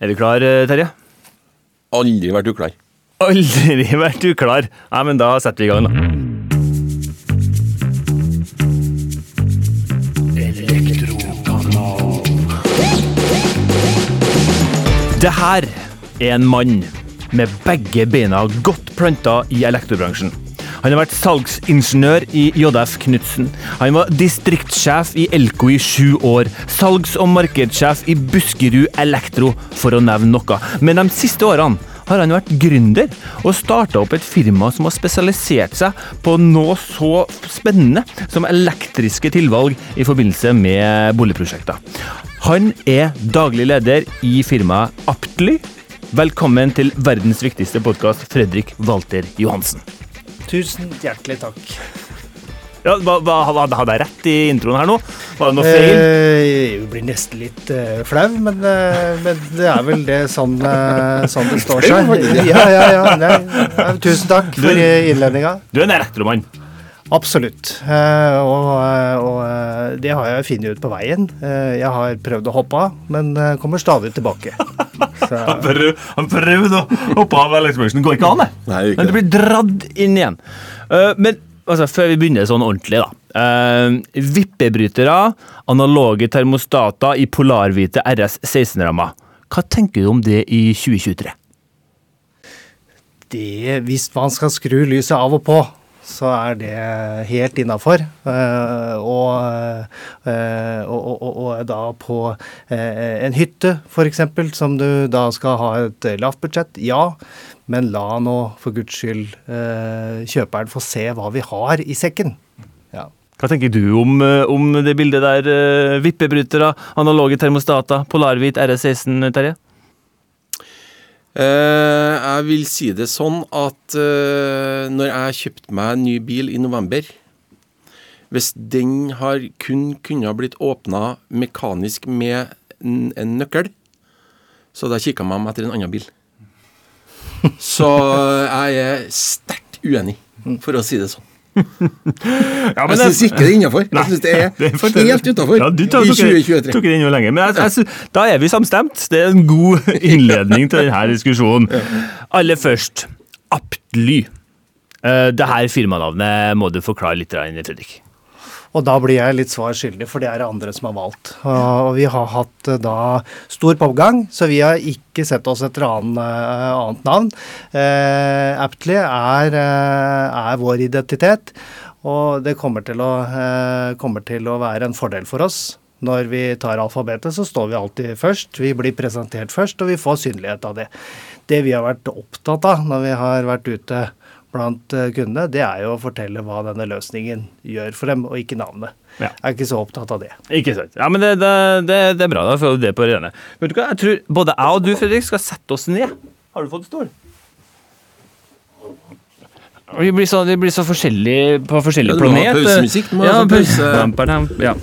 Er du klar, eh, Terje? Aldri vært uklar. Aldri vært uklar. Nei, men da setter vi i gang, da. Det her er en mann med begge beina godt planta i elektrobransjen. Han har vært salgsingeniør i JF Knutsen. Han var distriktssjef i Elko i sju år. Salgs- og markedssjef i Buskerud Elektro, for å nevne noe. Men de siste årene har han vært gründer og starta opp et firma som har spesialisert seg på noe så spennende som elektriske tilvalg i forbindelse med boligprosjekter. Han er daglig leder i firmaet Aptly. Velkommen til verdens viktigste podkast, Fredrik Walter Johansen. Tusen hjertelig takk. Ja, hva, hva, hva, hadde jeg rett i introen her nå? Var det noe feil? Eh, blir nesten litt uh, flau, men, uh, men det er vel det sånn, uh, sånn det står seg. Ja, ja, ja. Nei, nei, tusen takk for innledninga. Du er en elektromann. Absolutt. Eh, og, eh, og eh, det har jeg funnet ut på veien. Eh, jeg har prøvd å hoppe av, men kommer stadig tilbake. Så, Prøv, han prøvde å hoppe av. Det går ikke an, det. Nei, ikke Men du blir dradd inn igjen. Eh, men altså, før vi begynner sånn ordentlig, da. Uh, vippebrytere, analoge termostater i polarhvite RS 16-rammer. Hva tenker du om det i 2023? det, hvis man skal skru lyset av og på, så er det helt innafor. og, eh, og, og, og, og da på eh, en hytte, f.eks., som du da skal ha et lavt budsjett, ja. Men la nå for guds skyld eh, kjøperen få se hva vi har i sekken. Ja. Hva tenker du om, eh, om det bildet der? eh, vippebrytere, analoge termostater, polarhvit RS 16, Terje? Eh, jeg vil si det sånn at uh, når jeg kjøpte meg en ny bil i november Hvis den har kun kunne ha blitt åpna mekanisk med en, en nøkkel, så hadde jeg kikka meg om etter en annen bil. Så jeg er sterkt uenig, for å si det sånn. Ja, Jeg syns ikke det er innafor. Jeg syns det er det helt utafor Ja, i tok, tok, 2023. tok det inn lenger. Men jeg, jeg, sy- da er vi samstemt. Det er en god innledning til denne diskusjonen. Aller først, Aptly. Uh, det her firmanavnet må du forklare litt, Fredrik. Og da blir jeg litt svar skyldig, for det er det andre som har valgt. Og vi har hatt eh, da stor pågang, så vi har ikke sett oss etter annen, eh, annet navn. Eh, Aptly er, eh, er vår identitet, og det kommer til, å, eh, kommer til å være en fordel for oss. Når vi tar alfabetet, så står vi alltid først. Vi blir presentert først, og vi får synlighet av det. Det vi har vært opptatt av når vi har vært ute blant eh, kundene, det er jo å fortelle hva denne løsningen gjør for dem, og ikke navnet. Ja. Jeg er ikke så opptatt av det. Ikke sant. Ja, men det, det, det, det er bra. Da får du det på rene. Vet du hva, jeg tror både jeg og du, Fredrik, skal sette oss ned. Har du fått stol? Vi blir så, vi blir så forskjellige på forskjellige Ja, du må ha planet. pausemusikk, ja, sånn pause. Ja.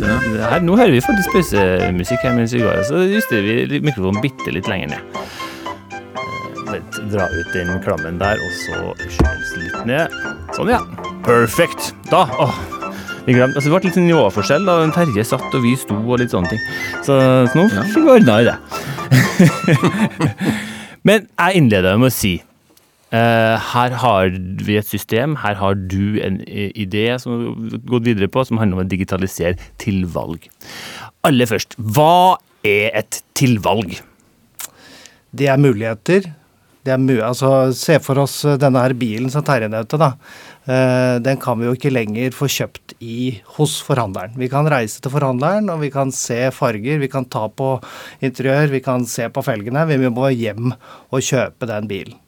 Her, nå hører vi faktisk pausemusikk her mens vi går. Så justerer vi mikrofonen bitte litt lenger ned. Vent, Dra ut den klammen der, og så skyves litt ned. Sånn, ja. Perfect. Da åh, vi glemte, altså Det ble litt nivåforskjell. da Terje satt, og vi sto, og litt sånne ting. Så, så nå Ja. fikk vi ordna i det. Men jeg innleder med å si Uh, her har vi et system, her har du en idé som har gått videre på, som handler om å digitalisere tilvalg. Aller først, hva er et tilvalg? Det er muligheter. Det er mye, altså, se for oss eh, denne her bilen som Terje nevnte. da. Eh, den kan vi jo ikke lenger få kjøpt i, hos forhandleren. Vi kan reise til forhandleren, og vi kan se farger, vi kan ta på interiør, vi kan se på felgene. Vi må hjem og kjøpe den bilen.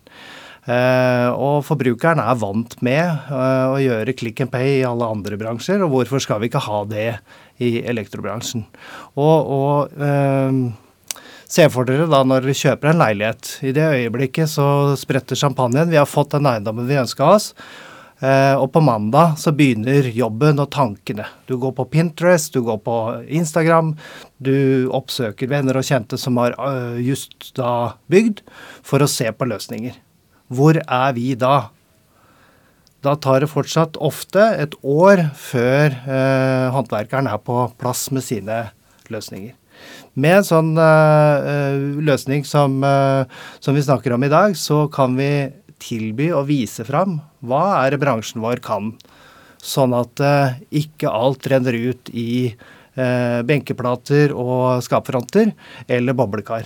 Uh, og forbrukeren er vant med uh, å gjøre click and pay i alle andre bransjer, og hvorfor skal vi ikke ha det i elektrobransjen? Og, og Se for dere da når dere kjøper en leilighet. I det øyeblikket så spretter champagnen. Vi har fått den eiendommen vi ønska oss. Eh, og på mandag så begynner jobben og tankene. Du går på Pinterest, du går på Instagram. Du oppsøker venner og kjente som har øh, just da bygd, for å se på løsninger. Hvor er vi da? Da tar det fortsatt ofte et år før eh, håndverkeren er på plass med sine løsninger. Med en sånn uh, løsning som, uh, som, vi snakker om i dag, så kan vi tilby og vise fram hva er det bransjen vår kan. Sånn at uh, ikke alt renner ut i benkeplater og skapfronter eller boblekar.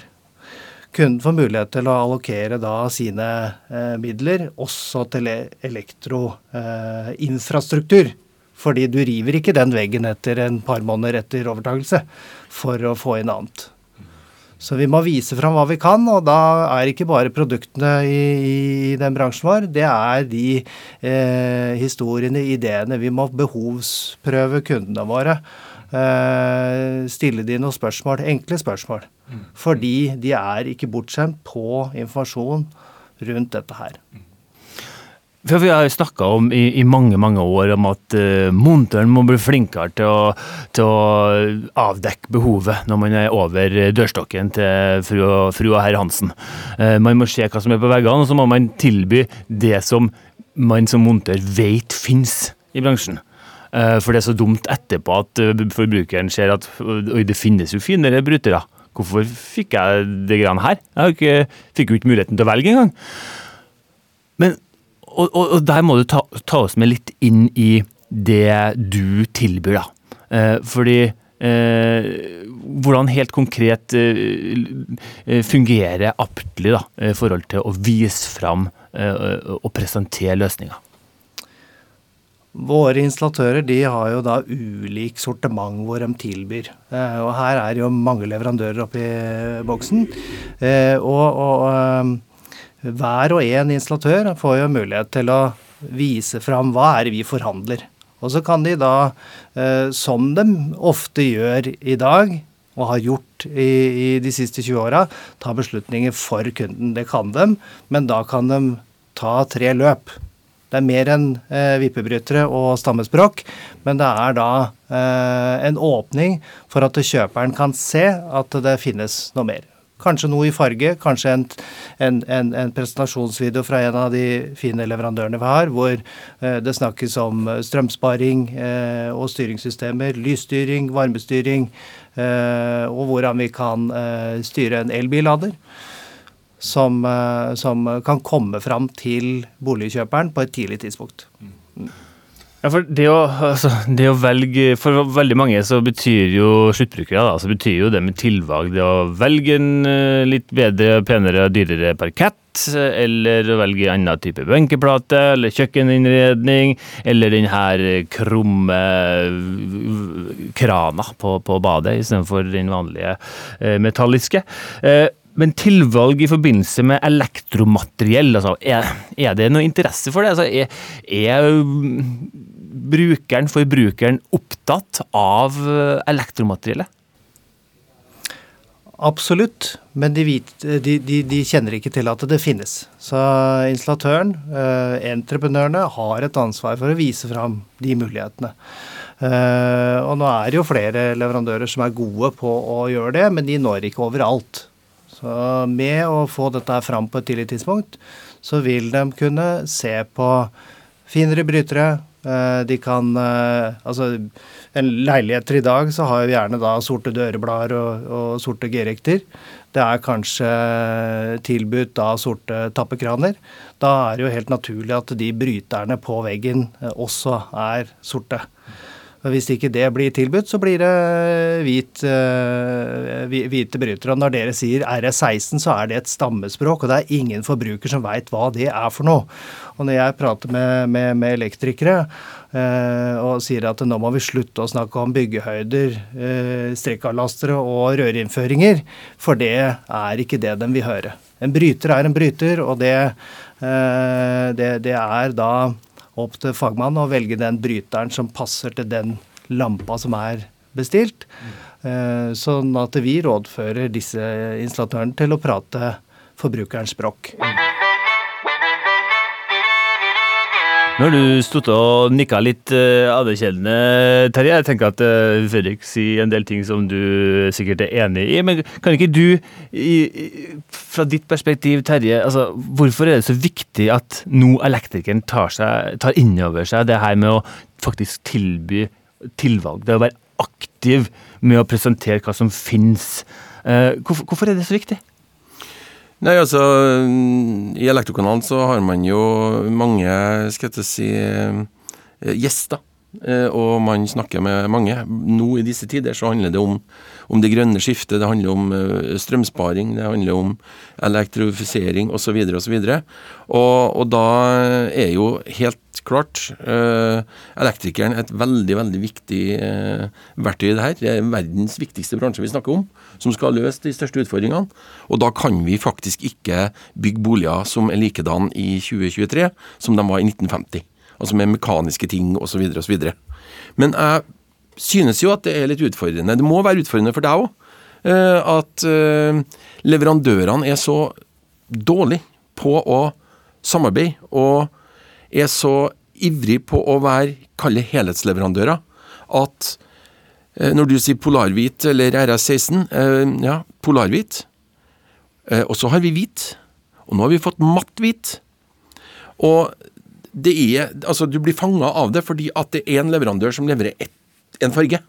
Kunden får mulighet til å allokere da sine midler også til elektroinfrastruktur. Fordi du river ikke den veggen etter en par måneder etter overtakelse for å få inn annet. Så vi må vise fram hva vi kan, og da er ikke bare produktene i, i den bransjen vår, det er de eh, historiene, ideene. Vi må behovsprøve kundene våre. Eh, stille de noen spørsmål, enkle spørsmål. Fordi de er ikke bortskjemt på informasjon rundt dette her. For Vi har snakka om i, i, mange mange år om at uh, monteren må bli flinkere til å, til å, avdekke behovet når man er over dørstokken til fru fru og herr Hansen. Uh, man må se hva som er på veggene, og så må man tilby det som man som monter vet finnes i bransjen. Uh, for det er så dumt etterpå at forbrukeren ser at oi, det finnes jo finere brytere. Hvorfor fikk jeg det greiene her? Jeg ikke, fikk jo ikke muligheten til å velge engang. Men og, og, og, der må du ta, ta, oss med litt inn i det du tilbyr, da. Eh, fordi eh, hvordan helt konkret eh, eh fungerer Aptly da, i forhold til å vise fram eh, og presentere løsninger? Våre installatører de har jo da ulik sortiment hvor de tilbyr. Eh, og her er jo mange leverandører oppi boksen. og, og hver og en installatør får jo mulighet til å vise fram hva er det vi forhandler. Og så kan de da, eh, som de ofte gjør i dag, og har gjort i, i de siste 20 åra, ta beslutninger for kunden. Det kan de, men da kan de ta tre løp. Det er mer enn eh, vippebrytere og stammespråk, men det er da eh, en åpning for at kjøperen kan se at det finnes noe mer. Kanskje noe i farge, kanskje en, en, en, en presentasjonsvideo fra en av de fine leverandørene vi har, hvor eh, det snakkes om eh, strømsparing eh, og styringssystemer, lysstyring, varmestyring, og hvordan vi kan styre en elbillader. Som, som, kan komme fram til boligkjøperen på et tidlig tidspunkt. Mm. Ja, for det å, altså, det å, velge For veldig mange så betyr jo sluttbrukere da, så betyr jo det med tilvalg det å velge en uh, litt bedre, penere, dyrere parkett, eller å velge en annen type benkeplate, eller kjøkkeninnredning, eller den her krumme krana på, på badet istedenfor den vanlige uh, metalliske. Uh, men tilvalg i forbindelse med elektromateriell, altså, er, er det noe interesse for det? Altså, er, er brukeren, forbrukeren, opptatt av eh, elektromateriellet? Absolutt, men de, de, de, de, kjenner ikke til at det finnes. Så installatøren, eh, entreprenørene, har et ansvar for å vise fram de mulighetene. Eh, og nå er det jo flere leverandører som er gode på å gjøre det, men de når ikke overalt. Så med å få dette fram på et tidlig tidspunkt, så vil de kunne se på finere brytere, de kan eh, Altså, en leiligheter i dag så har jo gjerne da sorte døreblader og, og sorte G-rekter. Det er kanskje tilbudt da sorte tappekraner. Da er det jo helt naturlig at de bryterne på veggen eh, også er sorte. Hvis ikke det blir tilbudt, så blir det hvit, uh, hvite brytere. Og når dere sier RS16, så er det et stammespråk, og det er ingen forbruker som veit hva det er for noe. Og når jeg prater med, med, med elektrikere uh, og sier at nå må vi slutte å snakke om byggehøyder, uh, strekkavlastere og rørinnføringer, for det er ikke det de vil høre. En bryter er en bryter, og det, det, det er da opp til fagmannen å velge den bryteren som passer til den lampa som er bestilt. Mm. Sånn at vi rådfører disse installatørene til å prate forbrukerens språk. Nå har du stått og nikka litt uh, anerkjennende, Terje. Jeg tenker at uh, Fredrik sier en del ting som du sikkert er enig i. Men kan ikke du, i, fra ditt perspektiv, Terje, altså, hvorfor er det så viktig at nå elektrikeren tar, seg, tar inn over seg det her med å faktisk tilby tilvalg? Det å være aktiv med å presentere hva som finnes. Uh, hvorfor, hvorfor er det så viktig? Nei, altså I Elektrokanalen så har man jo mange, skal jeg si, eh, gjester. Eh, og man snakker med mange. Nå i disse tider så handler det om, om det grønne skiftet, det handler om eh, strømsparing, det handler om elektrifisering osv. osv. Og, og da er jo helt klart eh, elektrikeren et veldig, veldig viktig verktøy i det her. Det er verdens viktigste bransje vi snakker om, som skal løse de største utfordringene. Og da kan vi faktisk ikke bygge boliger som er likedan i 2023 som de var i 1950 altså med mekaniske ting osv. osv. Men jeg synes jo at det er litt utfordrende. Det må være utfordrende for deg òg. Eh, at eh, leverandørene er så dårlige på å samarbeide, og er så ivrig på å være, kalle helhetsleverandører, at eh, når du sier polarhvit eller RS16, ja, polarhvit. Og så har vi hvit. Og nå har vi fått matt hvit. Og det er, altså Du blir fanga av det fordi at det er en leverandør som leverer ett, en farge.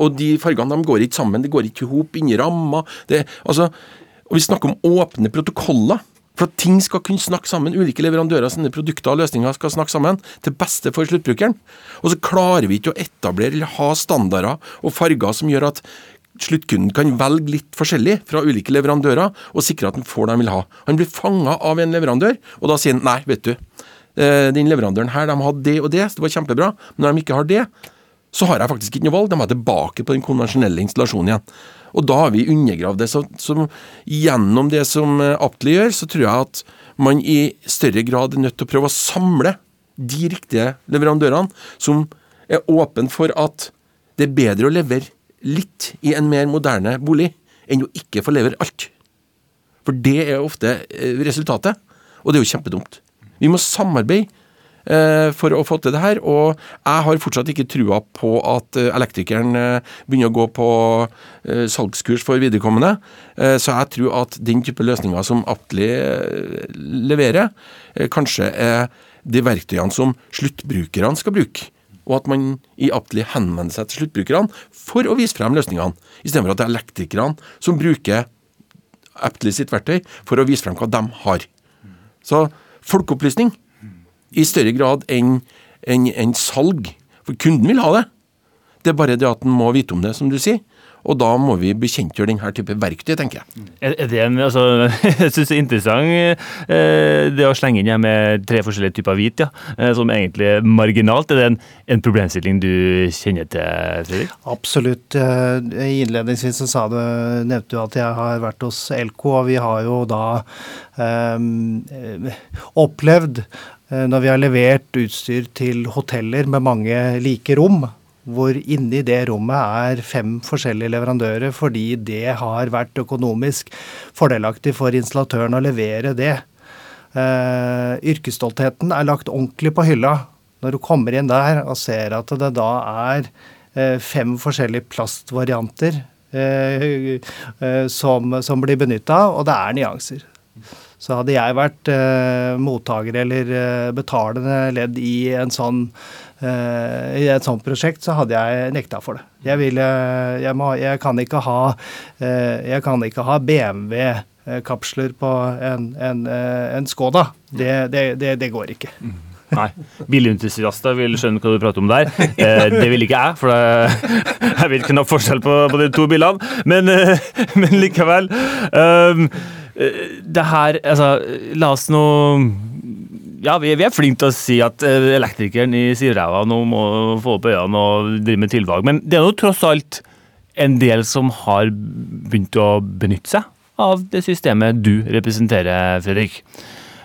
Og de fargene de går ikke sammen, det går ikke i hop inni ramma. Altså, og Vi snakker om åpne protokoller. For at ting skal kunne snakke sammen. Ulike leverandører sine produkter og løsninger skal snakke sammen til beste for sluttbrukeren. Og så klarer vi ikke å etablere eller ha standarder og farger som gjør at sluttkunden kan velge litt forskjellig fra ulike leverandører og sikre at han får det han vil ha. Han blir fanga av en leverandør, og da sier han nei, vet du, den leverandøren her, de hadde det og det, så det var kjempebra. Men når de ikke har det, så har jeg faktisk ikke noe valg. De er tilbake på den konvensjonelle installasjonen igjen. Og da har vi undergravd det. Så, så gjennom det som Aptli gjør, så tror jeg at man i større grad er nødt til å prøve å samle de riktige leverandørene som er åpne for at det er bedre å levere litt i en mer moderne bolig enn å ikke få levere alt. For det er ofte eh, resultatet, og det er jo kjempedumt. Vi må samarbeide eh, for å få til det her. Og jeg har fortsatt ikke trua på at eh, elektrikeren eh, begynner å gå på salgskurs for viderekommende. Så jeg tror at den type løsninger som Aptly leverer, kanskje er de verktøyene som sluttbrukerne skal bruke. Og at man i Aptly henvender seg til sluttbrukerne for å vise frem løsningene, istedenfor at det er elektrikerne som bruker Aptly sitt verktøy for å vise frem hva de har. Så folkeopplysning i større grad enn en, en salg. For kunden vil ha det. Det er bare det at den må vite om det, som du sier. Og da må vi bekjentgjøre denne type verktøy, tenker jeg. Er, det en, altså, Jeg syns det er interessant eh, det å slenge inn her med tre forskjellige typer hvit, ja, eh, som egentlig er marginalt. Er det en, en problemstilling du kjenner til, Fredrik? Absolutt. Eh, innledningsvis så sa du, nevnte du at jeg har vært hos Elko, og vi har jo da um, opplevd når vi har levert utstyr til hoteller med mange like rom, hvor inni det rommet er fem forskjellige leverandører, fordi det har vært økonomisk fordelaktig for installatøren å levere det. Uh, yrkesstoltheten er lagt ordentlig på hylla når du kommer inn der og ser at det da er uh, fem forskjellige plastvarianter uh, som, som, blir benytta, og det er nyanser. Så hadde jeg vært mottaker eller betalende ledd i en sånn I et sånt prosjekt så hadde jeg nekta for det. Jeg, ville, jeg, må, jeg kan ikke ha, eh, jeg kan ikke ha BMW-kapsler på en, en, eh, en Skoda. Det, det, det, det, går ikke. Mm. Nei. Bilentusiaster vil skjønne hva du prater om der. det vil ikke jeg, for jeg vet noe forskjell på, på, de to bilene. Men, men likevel. Um, det her Altså, la oss nå ja, vi, vi, er flinke til å si at uh, elektrikeren i sideræva nå må få opp øynene og drive med tilvalg, men det er jo tross alt en del som har begynt å benytte seg av det systemet du representerer, Fredrik.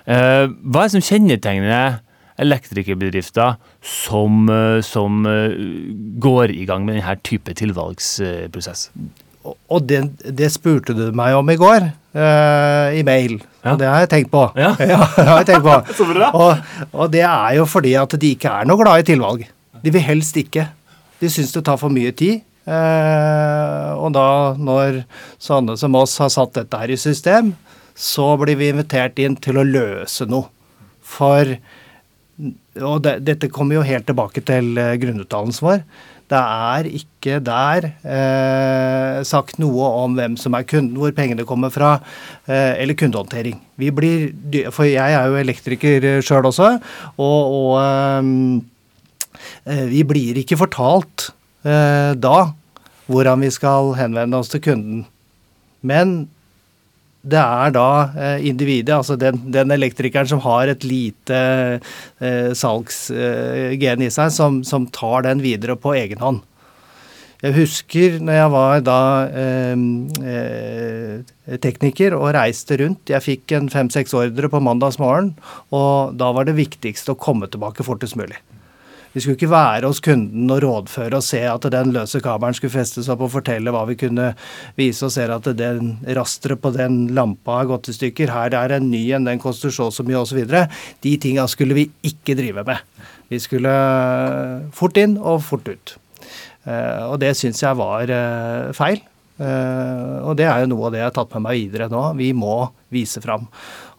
Uh, hva er det som kjennetegner elektrikerbedrifter som, uh, som går i gang med denne type tilvalgsprosess? Og det, det, spurte du meg om i går, uh, i mail. Ja. Og det har jeg tenkt på. Ja, ja det har jeg tenkt på. Så bra. Og, og, det er jo fordi at de ikke er noe glad i tilvalg. De vil helst ikke. De syns det tar for mye tid. Uh, og da, når sånne som oss har satt dette her i system, så blir vi invitert inn til å løse noe. For Og det, dette kommer jo helt tilbake til uh, grunnutdannelsen vår Det er ikke der eh, sagt noe om hvem som er kunden, hvor pengene kommer fra, eh, eller kundehåndtering. Vi blir, for jeg er jo elektriker sjøl også, og, og eh, vi blir ikke fortalt eh, da hvordan vi skal henvende oss til kunden. Men det er da eh, individet, altså den, den, elektrikeren som har et lite eh, salgsgen eh, i seg, som, som, tar den videre på egen hånd. Jeg husker når jeg var da eh, eh, tekniker og reiste rundt. Jeg fikk en fem-seks ordre på mandagsmorgen, og da var det viktigste å komme tilbake fortest mulig. Vi skulle ikke være hos kunden og rådføre og se at den løse kabelen skulle festes opp og fortelle hva vi kunne vise og ser at den rasteret på den lampa har gått i stykker. Her er en ny en, den koster så og så mye osv. De tinga skulle vi ikke drive med. Vi skulle fort inn og fort ut. Eh, og det syns jeg var eh, feil. Uh, og det er jo noe av det jeg har tatt med meg videre nå. Vi må vise fram.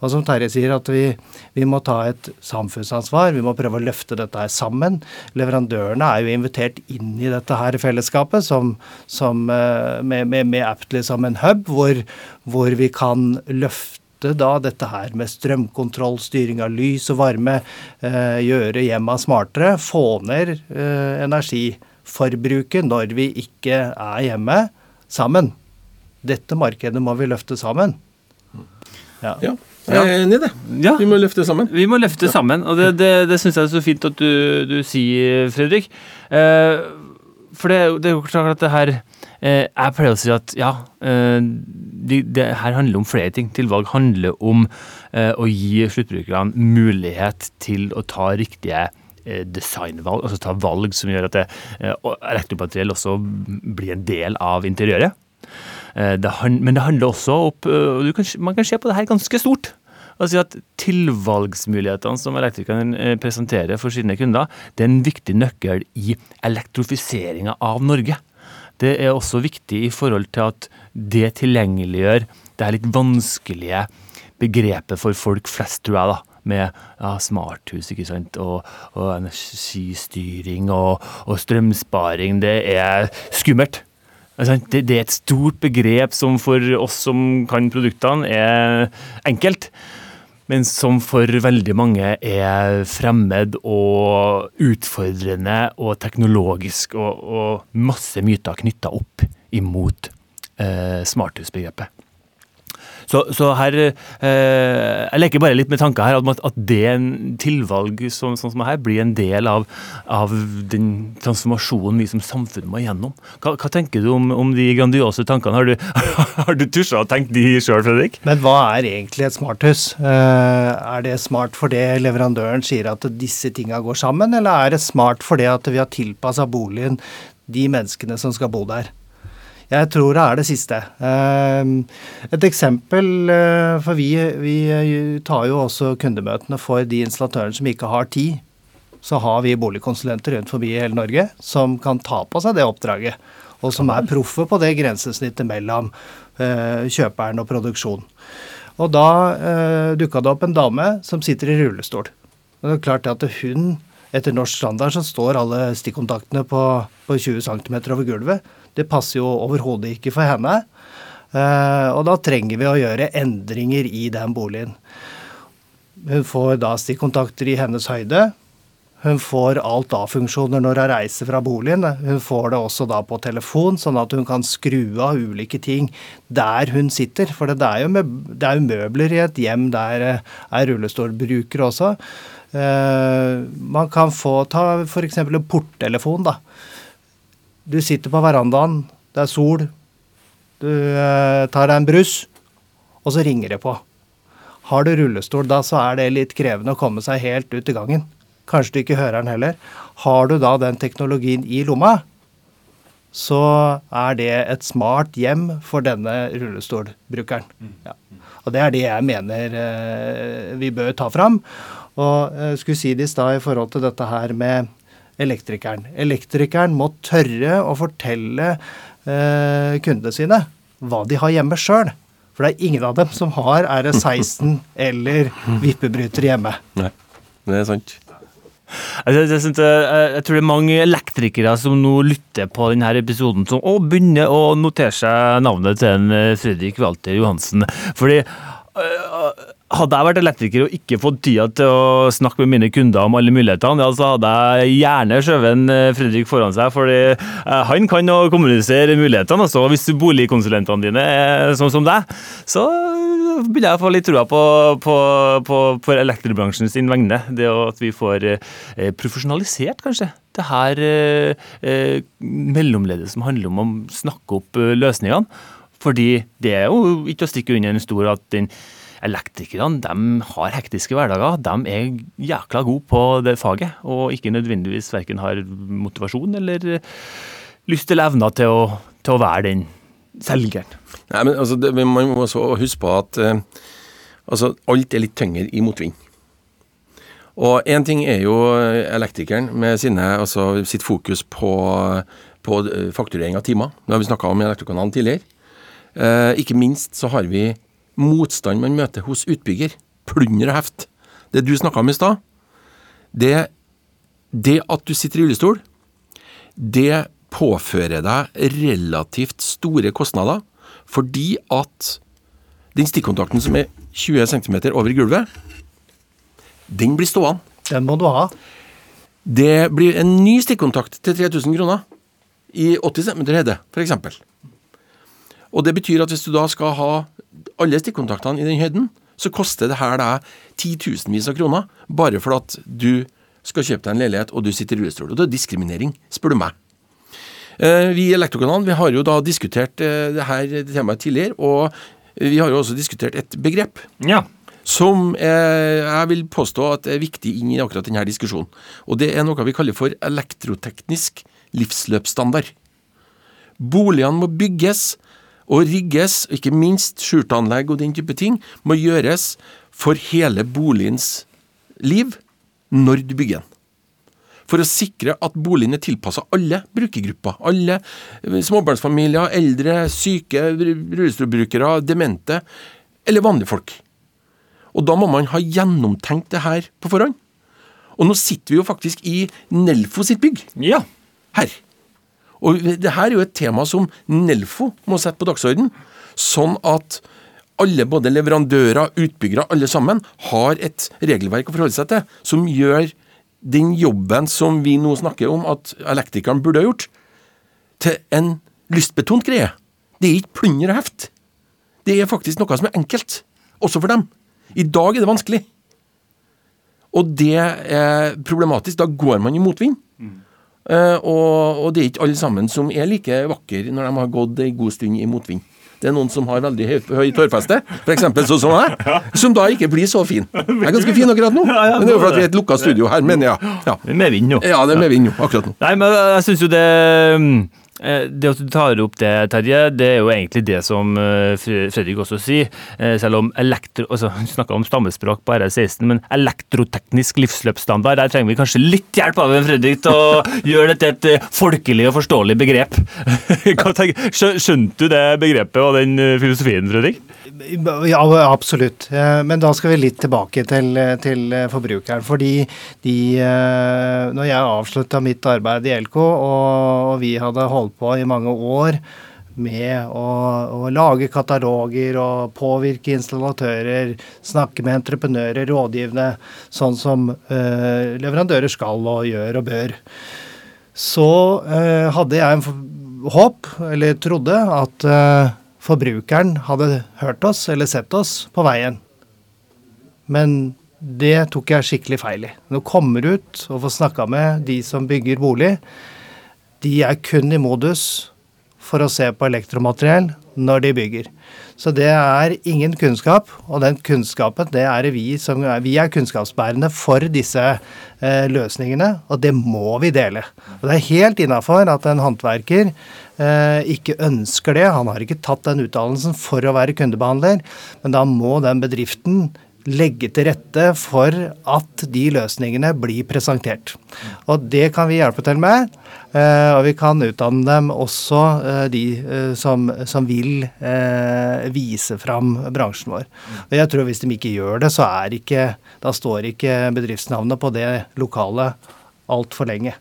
Og som Terje sier, at vi, vi, må ta et samfunnsansvar. Vi må prøve å løfte dette her sammen. Leverandørene er jo invitert inn i dette her fellesskapet som, som, uh, med, med, med Aptly som en hub, hvor, hvor, vi kan løfte da dette her med strømkontroll, styring av lys og varme, eh, gjøre hjemma smartere, få ned energiforbruket når vi ikke er hjemme sammen. Dette markedet må vi løfte sammen. Ja. ja. Jeg er enig i det. Ja. Vi må løfte sammen. Vi må løfte sammen, og det, det, det syns jeg er så fint at du, du sier, Fredrik. Eh, for det, det, er jo klart at det her eh, Jeg pleier å si at ja, eh, det, det, her handler om flere ting. Tilvalg handler om eh, å gi sluttbrukerne mulighet til å ta riktige Eh, designvalg, altså ta valg som gjør at det, eh, elektromateriell også blir en del av interiøret. Eh, det, men det handler også opp kan, Man kan se på det her ganske stort. Altså at Tilvalgsmulighetene som elektrikerne presenterer for sine kunder, det er en viktig nøkkel i elektrifiseringa av Norge. Det er også viktig i forhold til at det tilgjengeliggjør det er litt vanskelige begrepet for folk flest, tror jeg. da med ja, smarthus ikke sant? Og, og energistyring og, og, strømsparing. Det er skummelt. Det, det, er et stort begrep som for oss som kan produktene, er enkelt. Men som for veldig mange er fremmed og utfordrende og teknologisk, og, og masse myter knytta opp imot eh, smarthusbegrepet. Så, så her eh, Jeg leker bare litt med tanker her, at, at det en tilvalg sånn, sånn som her blir en del av, av, den transformasjonen vi som samfunn må gjennom. Hva, hva tenker du om, om, de grandiose tankene? Har du, har du tusja og tenkt de sjøl, Fredrik? Men hva er egentlig et smarthus? Eh, er det smart fordi leverandøren sier at disse tinga går sammen, eller er det smart fordi at vi har tilpassa boligen de menneskene som skal bo der? Jeg tror det er det siste. Ehm, et eksempel, eh, for vi, vi tar jo også kundemøtene for de installatørene som ikke har tid. Så har vi boligkonsulenter rundt forbi i hele Norge som kan ta på seg det oppdraget. Og som er proffe på det grensesnittet mellom eh, kjøperen og produksjon. Og da uh, dukka det opp en dame som sitter i rullestol. Og det er klart at hun, etter norsk standard, så står alle stikkontaktene på, på 20 cm over gulvet. Det passer jo overhodet ikke for henne. Eh, og da trenger vi å gjøre endringer i den boligen. Hun får da stikkontakter i hennes høyde. Hun får alt av-funksjoner når hun reiser fra boligen. Hun får det også da på telefon, sånn at hun kan skru av ulike ting der hun sitter. For det er jo, er møbler i et hjem der eh, er rullestolbrukere også. Eh, man kan få ta f.eks. en porttelefon. da. Du sitter på verandaen, det er sol, du eh, tar deg en brus, og så ringer det på. Har du rullestol da, så er det litt krevende å komme seg helt ut i gangen. Kanskje du ikke hører den heller. Har du da den teknologien i lomma, så er det et smart hjem for denne rullestolbrukeren. Ja. Og det er det jeg mener eh, vi bør ta fram. Og jeg eh, skulle si det i stad i forhold til dette her med elektrikeren. Elektrikeren må tørre å fortelle eh, kundene sine hva de har hjemme sjøl. For det er ingen av dem som har RS16 eller vippebryter hjemme. Nei, det er sant. Altså, jeg, synes, jeg, jeg, tror det er mange elektrikere som nå lytter på denne episoden, som og begynner å notere seg navnet til en eh, Fredrik Walter Johansen. Fordi hadde jeg vært elektriker og ikke fått tida til å snakke med mine kunder om alle mulighetene, ja, så hadde jeg gjerne skjøvet eh, Fredrik foran seg, fordi eh, han kan å kommunisere mulighetene. Altså. Hvis boligkonsulentene dine er sånn som deg, så begynner jeg å få litt trua på, på, på, på elektribransjen sin vegne. Det at vi får eh, profesjonalisert, kanskje, det her eh, eh, mellomleddet som handler om å snakke opp eh, løsningene. Fordi det er jo ikke å stikke under en stor at den Elektrikerne de har hektiske hverdager. De er jækla gode på det faget, og ikke nødvendigvis verken har motivasjon eller lyst eller evner til å, til å være den selgeren. Nei, men altså, det, Man må også huske på at eh, altså, alt er litt tyngre i motvind. Og Én ting er jo elektrikeren med sine, altså, sitt fokus på, på fakturering av timer. Det har vi snakka om Elektrokanalen tidligere. Eh, ikke minst så har vi motstand man møter hos utbygger. Plunder og heft. Det du snakka om i stad, det, det at du sitter i rullestol, det påfører deg relativt store kostnader fordi at den stikkontakten som er 20 cm over gulvet, den blir stående. Den må du ha. Det blir en ny stikkontakt til 3000 kroner i 80 cm høyde, f.eks. Og det betyr at hvis du da skal ha alle stikkontaktene i den høyden, så koster det her deg titusenvis av kroner bare for at du skal kjøpe deg en leilighet og du sitter i rullestol. Og det er diskriminering, spør du meg. Eh, vi i Elektrokanalen vi har jo da diskutert eh, det her temaet tidligere, og vi har jo også diskutert et begrep. Ja. Som jeg vil påstå at er viktig inn i akkurat denne diskusjonen. Og det er noe vi kaller for elektroteknisk livsløpsstandard. Boligene må bygges og rigges, ikke minst skjultanlegg og den type ting, må gjøres for hele boligens liv når du bygger den. For å sikre at boligen er tilpassa alle brukergrupper. Alle eh, småbarnsfamilier, eldre, syke, rullestolbrukere, demente eller vanlige folk. Og da må man ha gjennomtenkt det her på forhånd. Og nå sitter vi jo faktisk i Nelfo sitt bygg. Ja. Her. Og det her er jo et tema som Nelfo må sette på dagsorden, sånn at alle, både leverandører, utbyggere, alle sammen, har et regelverk å forholde seg til, som gjør den jobben som vi nå snakker om at elektrikeren burde ha gjort, til en lystbetont greie. Det er ikke plunder og heft. Det er faktisk noe som er enkelt, også for dem. I dag er det vanskelig. Og det er problematisk. Da går man i motvind. Mm. Uh, og, og, det er ikke alle sammen som er like vakre når de har gått en god stund i motvind. Det er noen som har veldig høyt høy tårfeste, f.eks. sånn som meg, som da ikke blir så fin. Jeg er ganske fin akkurat nå, men det er jo fordi vi er et lukka studio her, men ja. ja. Med vind nå. Ja, det er med vind nå, akkurat nå. Nei, men jeg syns jo det Eh, det at du tar opp det, Terje, det er jo egentlig det som eh, Fredrik også sier. Eh, selv om elektro... Altså, hun snakka om stammespråk på RR16, men elektroteknisk livsløpsstandard, der trenger vi kanskje litt hjelp av Fredrik til å gjøre dette et folkelig og forståelig begrep. Skjønte du det begrepet og den filosofien, Fredrik? Ja, absolutt. Men da skal vi litt tilbake til, til forbrukeren. Fordi de, når jeg avslutta mitt arbeid i LK, og vi hadde holdt på i mange år med å, å, lage kataloger og påvirke installatører, snakke med entreprenører, rådgivende, sånn som eh, leverandører skal og gjør og bør. Så eh, hadde jeg en håp, eller trodde, at eh, forbrukeren hadde hørt oss eller sett oss på veien. Men det tok jeg skikkelig feil i. Når du kommer ut og får snakka med de som bygger bolig, de er kun i modus for å se på elektromateriell når de bygger. Så det er ingen kunnskap, og den kunnskapen det er vi som Vi er kunnskapsbærende for disse eh, løsningene, og det må vi dele. Og det er helt innafor at en håndverker eh, ikke ønsker det. Han har ikke tatt den utdannelsen for å være kundebehandler, men da må den bedriften legge til rette for at de løsningene blir presentert. Og det kan vi hjelpe til med. Eh, og vi kan utdanne dem også, eh, de eh, som, som vil vise fram bransjen vår. Og jeg tror hvis de ikke gjør det, så er ikke, da står ikke bedriftsnavnet på det lokale altfor lenge.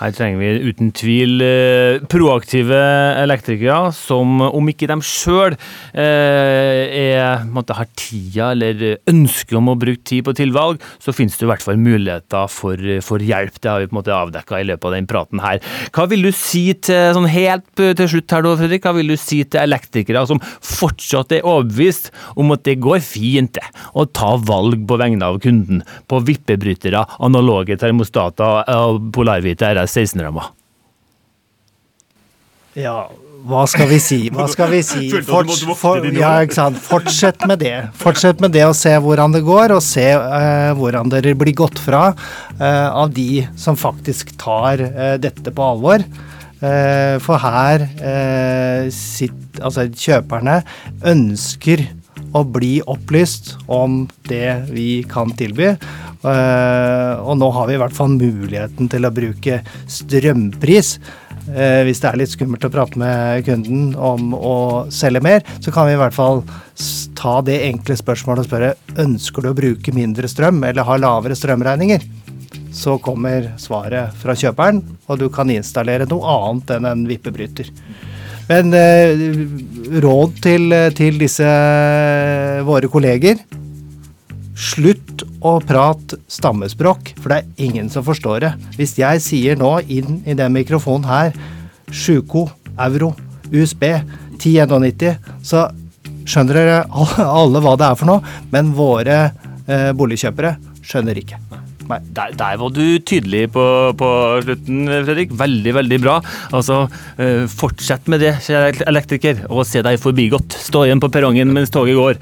Her trenger vi uten tvil eh, proaktive elektrikere som, om ikke de sjøl eh, har tida eller ønsker om å bruke tid på tilvalg, så finnes det i hvert fall muligheter for, for hjelp. Det har vi på en måte avdekka i løpet av den praten her. Hva vil du si til, sånn helt til slutt her, Fredrik, hva vil du si til elektrikere som fortsatt er overbevist om at det går fint å ta valg på vegne av kunden på vippebrytere, analoge termostater og polarhvite RS 16-ramma. Ja, hva skal vi si? Hva skal vi si? Forts for, ja, ikke sant? Fortsett med det. Fortsett med det og se hvordan det går, og se uh, hvordan dere blir gått fra uh, av de som faktisk tar uh, dette på alvor. for her sitt, altså kjøperne ønsker å bli opplyst om det vi kan tilby. Uh, og nå har vi i hvert fall muligheten til å bruke strømpris. Uh, hvis det er litt skummelt å prate med kunden om å selge mer, så kan vi i hvert fall ta det enkle spørsmålet og spørre ønsker du å bruke mindre strøm eller ha lavere strømregninger. Så kommer svaret fra kjøperen, og du kan installere noe annet enn en vippebryter. Men uh, råd til, til disse våre kolleger Slutt å prate stammespråk, for det er ingen som forstår det. Hvis jeg sier nå inn i den mikrofonen her sjuko, euro, USB, 1091, så skjønner dere alle hva det er for noe, men våre eh, boligkjøpere skjønner ikke. Der, der, var du tydelig på, på, slutten, Fredrik. Veldig, veldig bra. Altså, uh, Fortsett med det, kjære elektriker, og se deg forbigått. Stå igjen på perrongen mens toget går.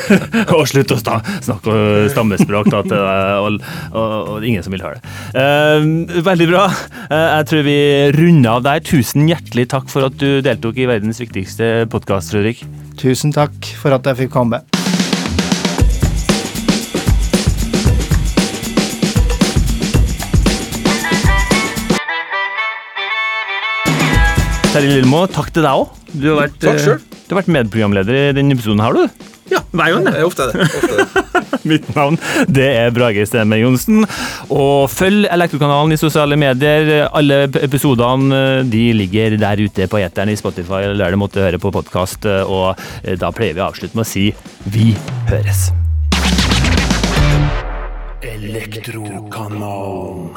og slutt å snakke stammespråk da, til og, og, og, ingen som vil høre det. Uh, veldig bra. Uh, jeg tror vi runder av der. Tusen hjertelig takk for at du deltok i verdens viktigste podkast, Fredrik. Tusen takk for at jeg fikk komme. Terje Lillemo, takk til deg òg. Du, har vært. Eh, du har vært medprogramleder i denne episoden her, du. Ja, hver gang. Det er ofte det. Ofte det. Mitt navn det er Brage Stemme Johnsen. Og følg Elektrokanalen i sosiale medier. Alle episodene eh, de ligger der ute på eteren i Spotify eller der du måtte høre på podkast. Eh, og da pleier vi å avslutte med å si vi høres. Elektrokanalen.